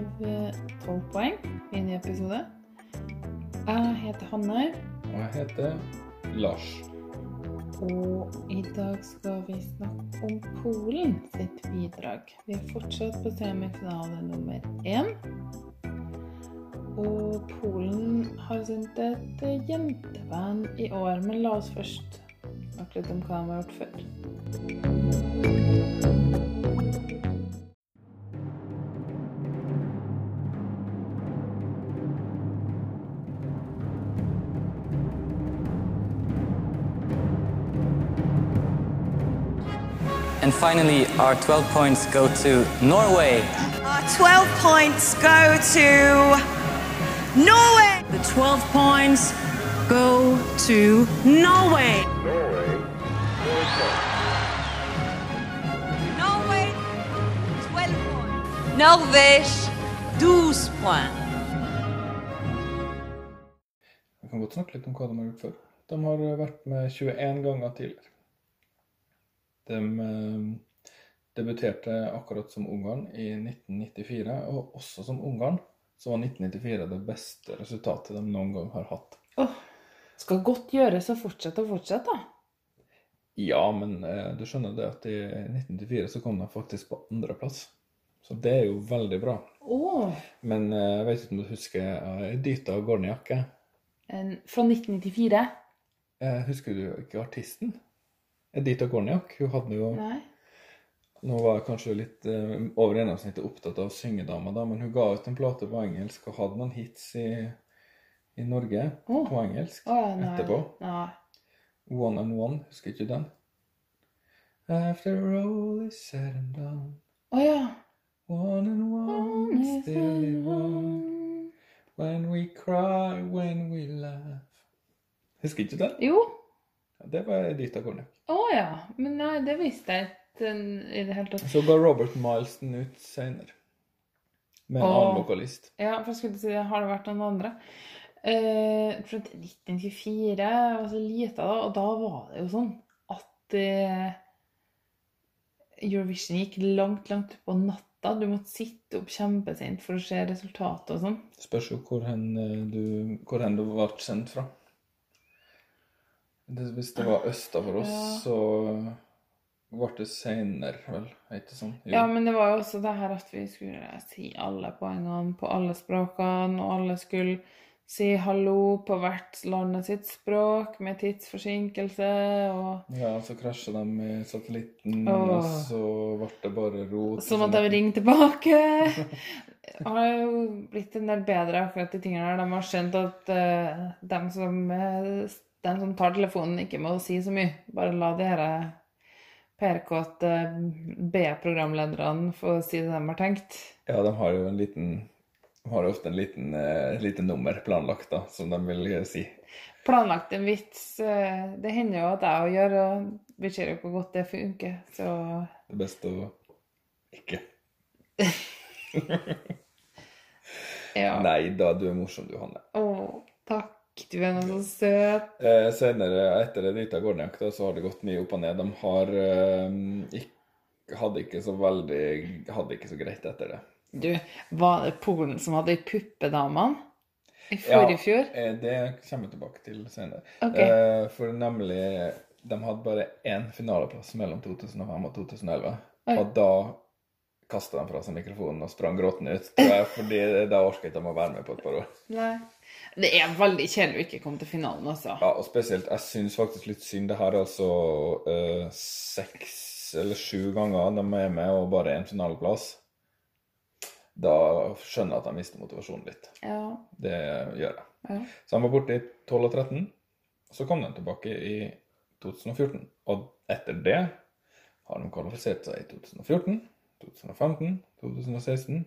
av eh, 12 poeng. ny episode. Jeg heter Hanne, Og jeg heter Lars. og i dag skal vi snakke om Polen sitt bidrag. Vi er fortsatt på semifinale nummer én. Og Polen har sendt et eh, jenteband i år, men la oss først snakke litt om hva de har gjort før. And finally, our 12 points go to Norway. Our 12 points go to Norway. The 12 points go to Norway. Norway, 12 points. Norvège, 12 points. Vi kan godt snakke litt om hva de har gjort før. De har vært med 21 ganger tidligere. De eh, debuterte akkurat som Ungarn i 1994, og også som Ungarn så var 1994 det beste resultatet de noen gang har hatt. Åh, skal godt gjøres å fortsette og fortsette, da. Ja, men eh, du skjønner det at i 1994 så kom de faktisk på andreplass. Så det er jo veldig bra. Åh, Men eh, jeg vet ikke om du husker eh, Edita eh? en, fra 1994? Eh, Husker du ikke artisten? Edita Gorniak. Hun hadde jo Nei. Nå var jeg kanskje litt uh, over gjennomsnittet opptatt av syngedamer, da, men hun ga ut en plate på engelsk og hadde noen hits i, i Norge oh. på engelsk oh, nei. etterpå. Nei. One and One, husker ikke den? After all is said and done, Oh, ja. one and one is still in one, When we cry, when we laugh. Husker ikke den? Jo. Ja, Det var Edita Gorniak. Å ja. Men nei, det visste jeg ikke i det hele tatt. Så ga Robert Milestone ut senere. Med en oh. annen vokalist. Ja, for jeg skulle si, det. har det vært noen andre? Eh, fra 1924 var så lite da, og da var det jo sånn at eh, Eurovision gikk langt, langt på natta. Du måtte sitte opp kjempesent for å se resultatet og sånn. Spørs jo hvor hen eh, du, hvor hen du ble sendt fra. Det, hvis det var østa for oss, Ja. så ble det senere, vel? Ikke sånn? Jo. Ja, men det var jo også det her at vi skulle si alle poengene på alle språkene, og alle skulle si hallo på hvert landet sitt språk med tidsforsinkelse, og Ja, så krasja de med satellitten, Åh. og så ble det bare rot. så måtte de ringe tilbake. Det har jo blitt en del bedre akkurat de tingene der. De har skjønt at uh, de som, eh, dem som tar telefonen, ikke må si så mye. Bare la de her PR-kåte B-programlederne få si det de har tenkt. Ja, de har jo en liten har ofte en liten, eh, lite nummer planlagt, da, som de vil eh, si. Planlagt en vits. eh, Det hender jo at jeg òg gjør, og vi ser jo hvor godt det funker. Så Det er best å ikke. ja. Nei da, du er morsom, du, Hanne. Å, takk. Du er nå så søt. Eh, senere, etter Edita Gorniak, da, så har det gått mye opp og ned. De har eh, ikke, hadde ikke så veldig Hadde ikke så greit etter det. Du, var det Polen som hadde puppedamene i forrige fjor? eh, det kommer vi tilbake til senere. Ok. Eh, for nemlig De hadde bare én finaleplass mellom 2005 og 2011. Oi. Og da kasta den fra seg mikrofonen og sprang gråtende ut. fordi da orket de å være med på et par år. Nei. Det er veldig kjedelig å ikke komme til finalen, altså. Ja, og spesielt, jeg syns faktisk litt synd. Det her er altså eh, seks eller sju ganger de er med, og bare én finaleplass. Da skjønner jeg at de mister motivasjonen litt. Ja. Det gjør jeg. ja. Så han var borte i 12 og 13. og Så kom de tilbake i 2014. Og etter det har de kvalifisert seg i 2014, 2015, 2016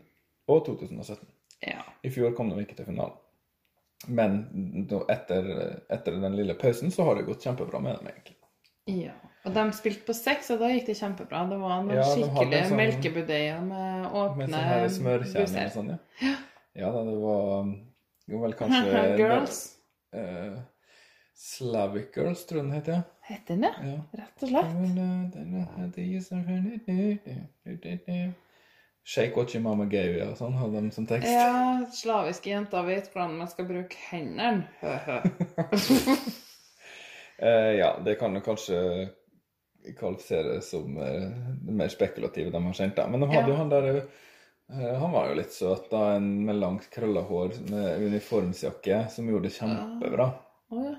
og 2017. ja. I fjor kom de ikke til finalen. Men etter, etter den lille pausen så har det gått kjempebra med dem, egentlig. Ja. Og de spilte på seks, og da gikk det kjempebra. Det var noen Ja, en sånn- melkebudeier med Med åpne sånn her smørkjerne busser. og sånn, ja. Ja da, det var, jo vel kanskje Girls. Eh, Slavic Girls, tror jeg den heter. Heter den det? Ja. Rett og slett. Shake what your mama gave you og sånn hadde de som tekst. Ja, slaviske jenter vet hvordan man skal bruke hendene. Eh, ja, det kan jo kanskje kvalifiseres som eh, det mer spekulative de har sendt, da. Men de hadde Ja. jo han der eh, Han var jo litt søt, da. En med langt krølla hår med uniformsjakke som gjorde det kjempebra. Å ja.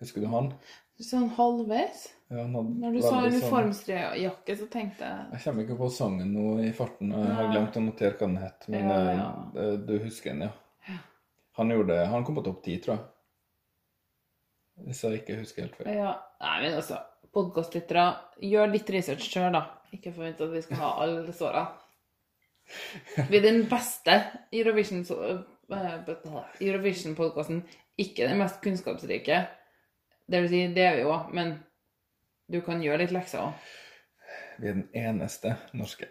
Husker du han? Sånn halvveis? Ja, han hadde Når du sa sånn- uniformsjakke, så tenkte jeg Jeg kommer ikke på sangen nå i farten. Jeg har glemt å notere hva den het. Men Ja, eh, ja. eh, du husker den, ja. Han gjorde Han kom på topp ti, tror jeg. Hvis jeg ikke husker helt feil. Ja, nei, men altså, podkastlyttere, gjør litt research sjøl, da. Ikke forvent at vi skal ha alle svarene. Vi er den beste Eurovision-podkasten, Eurovision-podkasten, ikke den mest kunnskapsrike. Det vil si, det er vi jo, men du kan gjøre litt lekser òg. Vi er den eneste norske.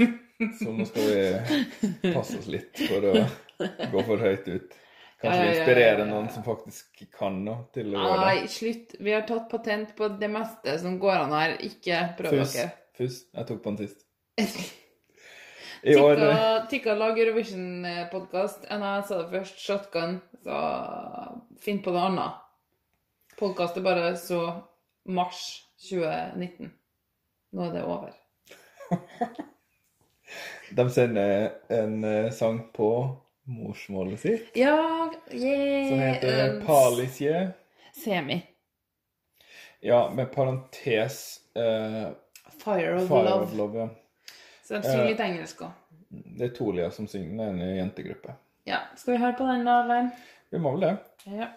Så nå skal vi passe oss litt for å gå for høyt ut. Kanskje Ja, ja, ja, ja, inspirere ja. noen som faktisk kan noe, til å gjøre det. Nei, slutt. Vi har tatt patent på det meste som går an her. Ikke prøv dere. Fus. Jeg tok på den sist. I år tikka lag Eurovision-podkast. Jeg sa det først, Shotgun, så finn på noe annet. Podkast er bare så mars 2019. Nå er det over. De sender en eh, sang på morsmålet sitt Ja, yeah, som heter Palisje. Semi. Ja, med parentes eh, Fire of Fire Love. of Love. Ja. Så de synger Eh. litt engelsk òg. Det er Tolia som synger, den er en jentegruppe. Ja. Skal vi høre på den, da, Lein? Vi må vel det. Ja.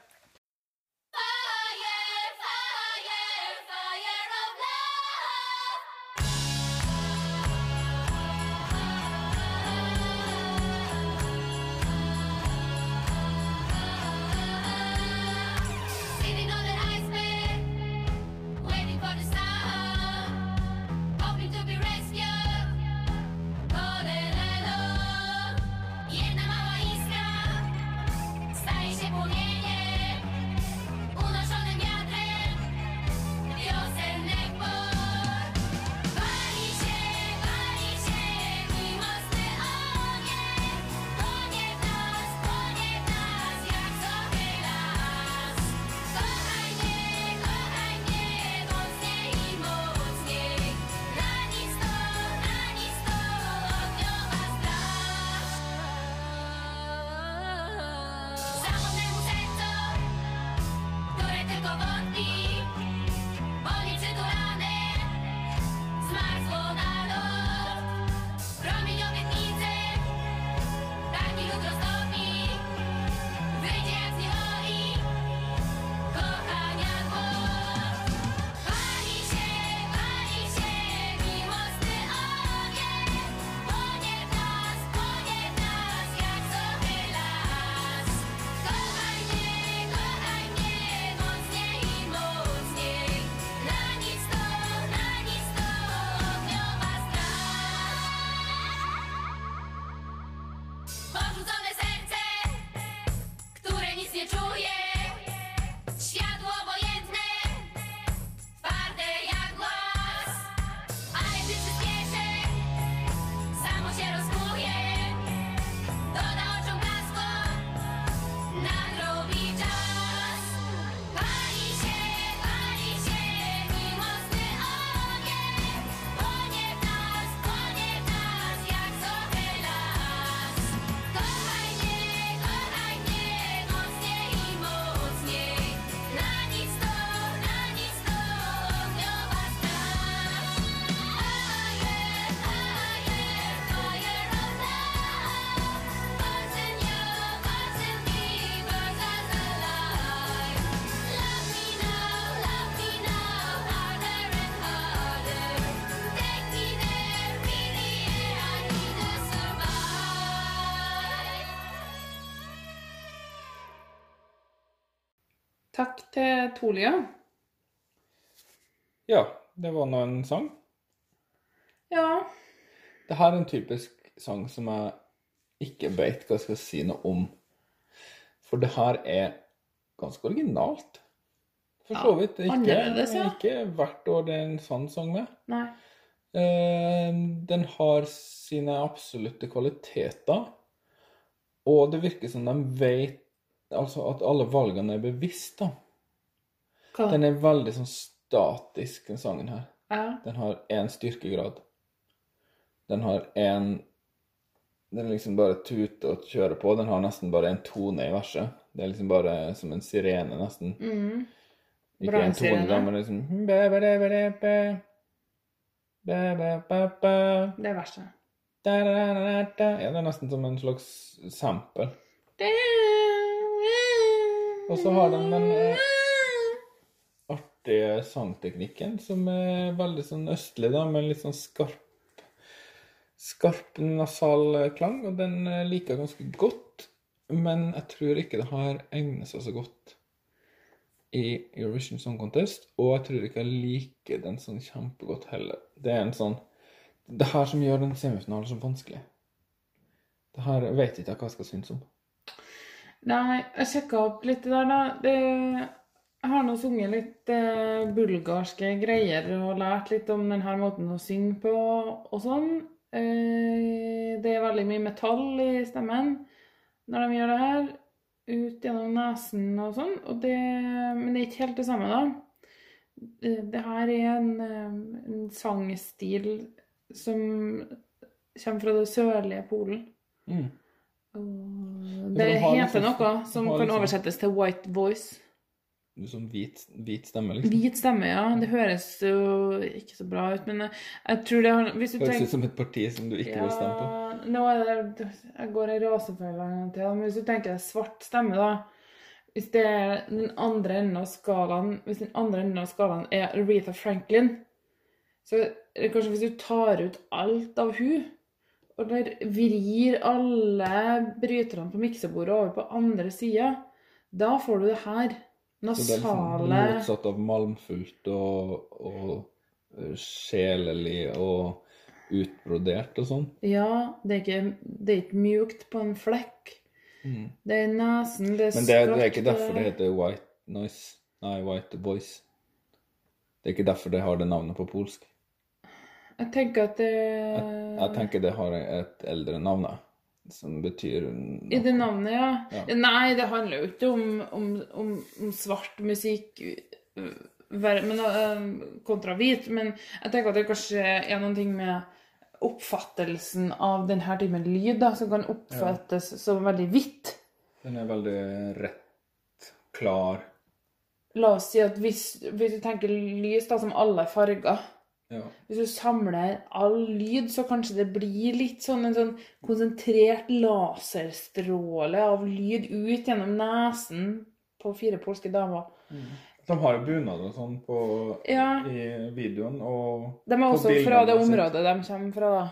Takk til Tolia. Ja, det var nå en sang. Ja. Det her er en typisk sang som jeg ikke vet hva jeg skal si noe om. For det her er ganske originalt. For så vidt. Det er ikke, ikke, er ikke hvert år det er en sånn sang med. Nei. Eh, den har sine absolutte kvaliteter, og det virker som de vet Altså at alle valgene er bevisst, da. Hva? Den er veldig sånn statisk, den sangen her. Ja. Den har én styrkegrad. Den har én Den er liksom bare tute og kjøre på. Den har nesten bare en tone i verset. Det er liksom bare som en sirene, nesten. Mm. Ikke en tone, da, men liksom ba-ba-da-ba-da-ba. Det er verset. Ja, det er nesten som en slags sample. Og så har den den eh, artige sangteknikken, som er veldig sånn østlig, da, med litt sånn skarp Skarp nasal klang, og den eh, liker jeg ganske godt. Men jeg tror ikke det har egnet seg så godt i Eurovision Song Contest, og jeg tror ikke jeg liker den sånn kjempegodt heller. Det er en sånn Det her som gjør den semifinalen så vanskelig. Det her vet ikke jeg hva jeg skal synes om. Nei, jeg sjekka opp litt der, da. Det, jeg har nå sunget litt eh, bulgarske greier og lært litt om denne måten å synge på og sånn. Eh, det er veldig mye metall i stemmen når de gjør det her. Ut gjennom nesen og sånn. Og det, men det er ikke helt det samme, da. Det, det her er en, eh, en sangstil som kommer fra det sørlige Polen. Mm. Og det heter liksom- noe som kan liksom- oversettes til white voice. Som Sånn hvit, hvit stemme, liksom. Hvit stemme, ja. Det høres jo ikke så bra ut, men jeg, jeg tror det har Høres ut som et parti som du ikke vil stemme på. Nå er det Jeg går i rasefella en til, men hvis du tenker deg svart stemme, da Hvis det er den andre enden av skalaen Hvis den andre enden av skalaen er Aretha Franklin, så er kanskje hvis du tar ut alt av hun og der vrir alle bryterne på miksebordet over på andre sida, da får du det her. Nasale Så det er liksom motsatt av malmfullt og, og eh, sjelelig og utbrodert og sånn. Ja, det er, ikke, det er ikke mjukt på en flekk. Det er nesen, det er skratt Men det, er- det er ikke derfor det heter white noise. Nei, white voice. Det er ikke derfor det har det navnet på polsk. Jeg tenker at det Jeg, jeg tenker det har et eldre navn, som betyr I det navnet, ja. Ja. Nei, det handler jo ikke om, om, om, om svart musikk men, øh, kontra hvit, men jeg tenker at det kanskje er noen ting med oppfattelsen av denne typen lyd da, som kan oppfattes som veldig hvitt. Den er veldig rett, klar. La oss si at hvis, hvis du tenker lys da, som alle farger, Ja. Hvis du samler all lyd, så kanskje det blir litt sånn en sånn konsentrert laserstråle av lyd ut gjennom nesen på fire polske damer. De har jo bunad og sånn på, Ja. i videoen. og De er også fra det området de kommer fra, da.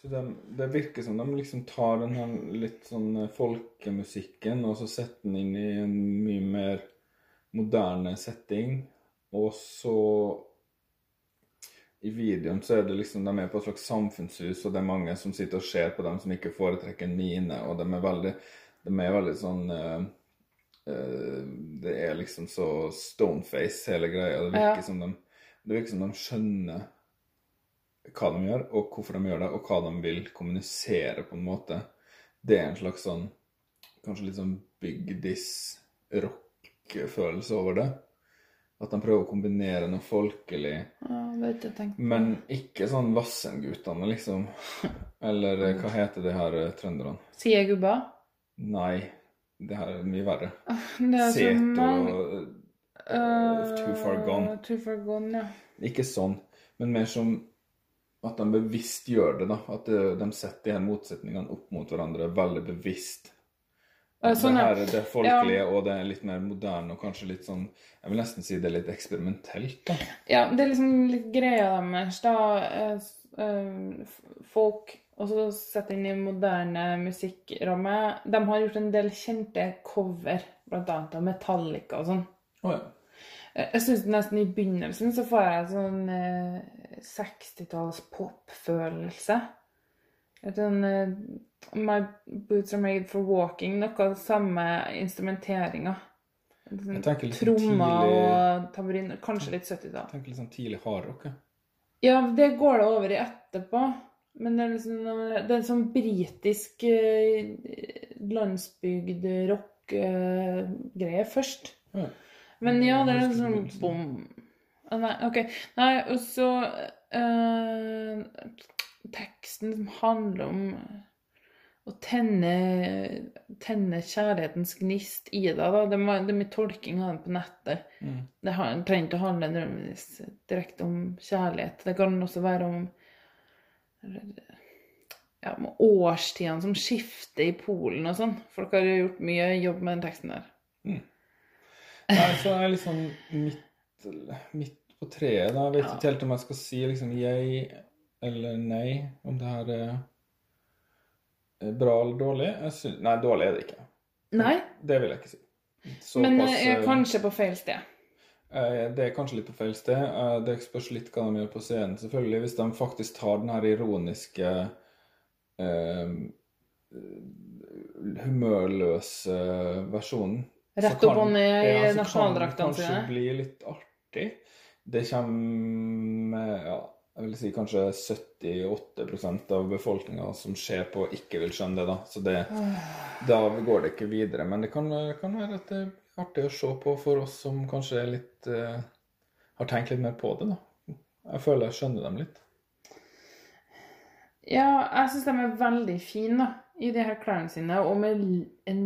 Så de, det virker som de liksom tar den her litt sånn folkemusikken og så setter den inn i en mye mer moderne setting. Og så i videoen så er det liksom de er på et slags samfunnshus, og det er mange som sitter og ser på dem som ikke foretrekker mine, og de er veldig, de er veldig sånn uh, uh, Det er liksom så stoneface, hele greia. Det virker, Ja. som de, det virker som de skjønner hva de gjør, og hvorfor de gjør det, og hva de vil kommunisere, på en måte. Det er en slags sånn Kanskje litt sånn big diss-rock-følelse over det. At de prøver å kombinere noe folkelig, Ja, vet jeg tenkte. men ikke sånn Vassendgutane, liksom. Eller eh, hva heter de her eh, trønderne? Sier gubba? Nei, det her er mye verre. Det er så Seto mange uh, Too Far Gone. Too far gone, ja. Ikke sånn, men mer som at de bevisst gjør det, da. At de setter de her motsetningene opp mot hverandre veldig bevisst. Ja, sånn, det her er det folkelige, og det litt mer moderne, og kanskje litt sånn Jeg vil nesten si det er litt eksperimentelt, da. Ja, det er liksom litt greia deres, da. eh, eh, Folk Og så sette inn i moderne musikkramme. De har gjort en del kjente cover, annet av Metallica og sånn. Oh, ja. Jeg jeg syns nesten i begynnelsen så får jeg sånn eh, 60-talls popfølelse. Sånn eh, My boots are made for walking. Noe av den samme instrumenteringa. Sånn Trommer og tamburin. Kanskje litt 70-tall. Jeg tenker litt sånn tidlig hardrock. jeg. Ja, det går det over i etterpå. Men det er liksom det er en sånn britisk eh, landsbygd rock-greie først. Ja. Men ja, det er en sånn bom Ah, Nei, OK. Nei, og så eh, Teksten som handler om å tenne, tenne kjærlighetens gnist i deg. Da. Det, er, det er mye tolking av den på nettet. Mm. Det trenger ikke å handle nødvendigvis direkte om kjærlighet. Det kan også være om ja, årstidene som skifter i Polen og sånn. Folk har jo gjort mye jobb med den teksten der. Nei, så er jeg sånn midt, midt på treet. Da. Jeg vet Ja. ikke helt om jeg skal si liksom jeg eller nei, om det her er bra eller dårlig. Synes, nei, dårlig er det ikke. Nei, Det vil jeg ikke si. men pass, er eh, kanskje på feil sted. Eh, Det er kanskje litt på feil sted. Eh, Det spørs litt hva de gjør på scenen, selvfølgelig. Hvis de faktisk tar den her ironiske eh, humørløse versjonen Rett opp og ned i så kan det nasjonaldraktene kanskje bli litt artig. Det kommer ja, jeg vil si kanskje 78% av befolkninga som ser på, ikke vil skjønne det. Da Så det, da går det ikke videre. Men det kan, kan være at det er artig å se på for oss som kanskje er litt uh, har tenkt litt mer på det. da Jeg føler jeg skjønner dem litt. Ja, jeg syns de er veldig fine da, i de her klærne sine, og med en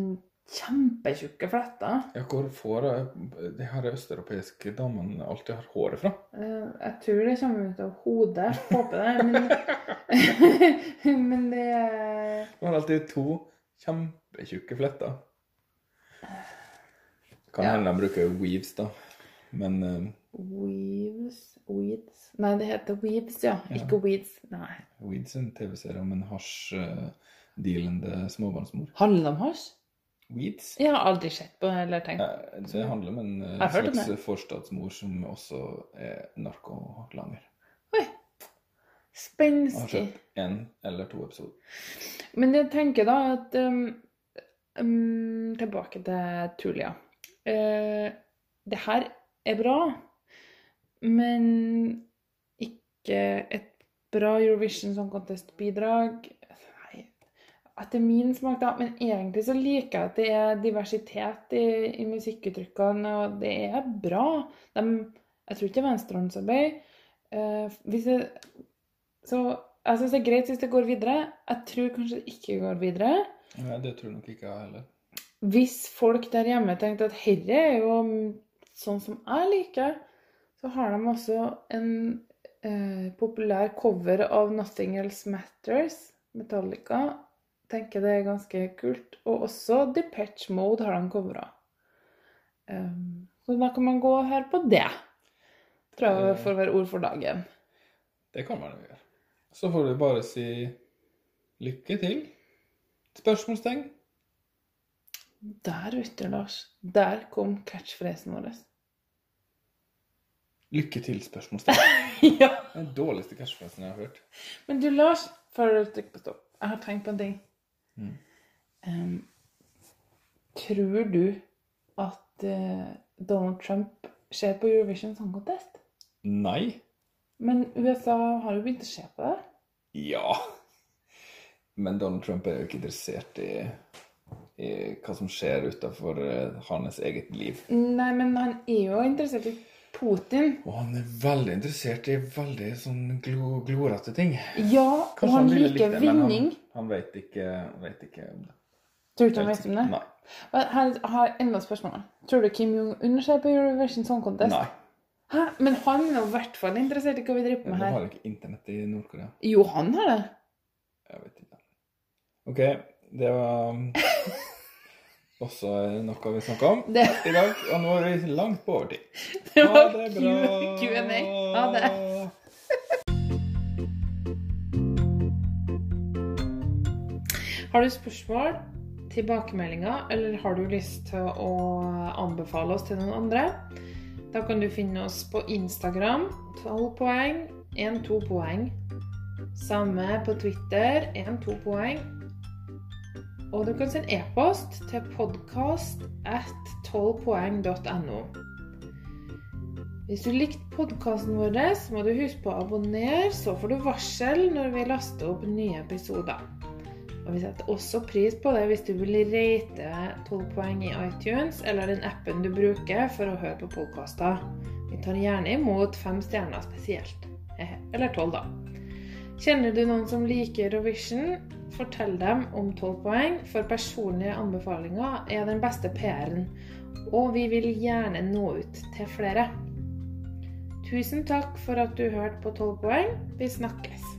kjempetjukke fletter. Ja, Hvor får de her østeuropeiske damene alltid har håret fra? Eh, Jeg tror det kommer ut av hodet. Håper det. Men, men det De har alltid to kjempetjukke fletter. Kan Ja. hende de bruker weaves, da. Men uh, Weaves Weeds Nei, det heter Weaves, ja. Ikke Weeds. Nei. Weeds er en TV-serie om en hasj-dealende småbarnsmor. Handler det om hasj? Weeds? Jeg har aldri sett på det eller tenkt. på Det handler om en eh, slags forstadsmor som også er narkolanger. Oi. Spenstig. har sett én eller to episoder. Men jeg tenker da at um, um, Tilbake til Tulia. Uh, det her er bra, men ikke et bra Eurovision Song Contest-bidrag. Nei, etter min smak, da. Men egentlig så liker jeg at det er diversitet i, i musikkuttrykkene, og det er bra. De, jeg tror ikke det er venstrehåndsarbeid. Eh, hvis så jeg syns det er greit hvis det går videre. Jeg tror kanskje det ikke går videre. Nei, det tror nok ikke jeg heller. Hvis folk der hjemme tenkte at herre er jo sånn som jeg liker, så har de også en eh, populær cover av 'Nothing Else Matters', Metallica. Tenker det er ganske kult. Og også Depeche Mode har de covra. Um, så da kan man gå og høre på det. Tror jeg får være ord for dagen. Det kan man gjøre. Så får vi bare si lykke til. Spørsmålstegn. Der, vet du, Lars. Der kom catchphrasen vår. Lykke til, spørsmålstegn. ja. Den dårligste catchphrasen jeg har hørt. Men du, Lars, før du trykker på stopp, jeg har tenkt på en ting. Mm. Um, tror du at uh, Donald Trump ser på Eurovision Song Contest? Nei. Men USA har jo begynt å se på det. Ja. Men Donald Trump er jo ikke interessert i, i hva som skjer utenfor eh, hans eget liv. Nei, men han er jo interessert i Putin. Og han er veldig interessert i veldig sånn glo, glorete ting. Ja, og han, han liker men vinning. Han, han vet, ikke, vet ikke om det. Tror du ikke han vet om det? Nei. Her har jeg enda et spørsmål. Tror du Kim Jong-un ser på Eurovision Song Contest? Nei. Hæ? Men han er i hvert fall interessert i hva vi driver med har jo ikke internett i Nord-Korea. Jo, han har det. Jeg vet ikke. OK, det var også noe vi snakka om Det, i dag. Og nå er vi langt på overtid. det Ha var det bra. Q&A. Ha det. Har du spørsmål, tilbakemeldinger, eller har du lyst til å anbefale oss til noen andre? Da kan du finne oss på Instagram, 12 poeng, 1-2 poeng. Samme på Twitter, 1-2 poeng. Og du kan sende e-post til podkast at 12poeng.no. Hvis du likte podkasten vår, så må du huske på å abonnere, så får du varsel når vi laster opp nye episoder. Og Vi setter også pris på det hvis du vil rate 12 poeng i iTunes eller den appen du bruker for å høre på podkaster. Vi tar gjerne imot fem stjerner spesielt. Eh, Eller tolv, da. Kjenner du noen som liker Eurovision? Fortell dem om 12 poeng, for personlige anbefalinger er den beste PR-en. Og vi vil gjerne nå ut til flere. Tusen takk for at du hørte på 12 poeng. Vi snakkes.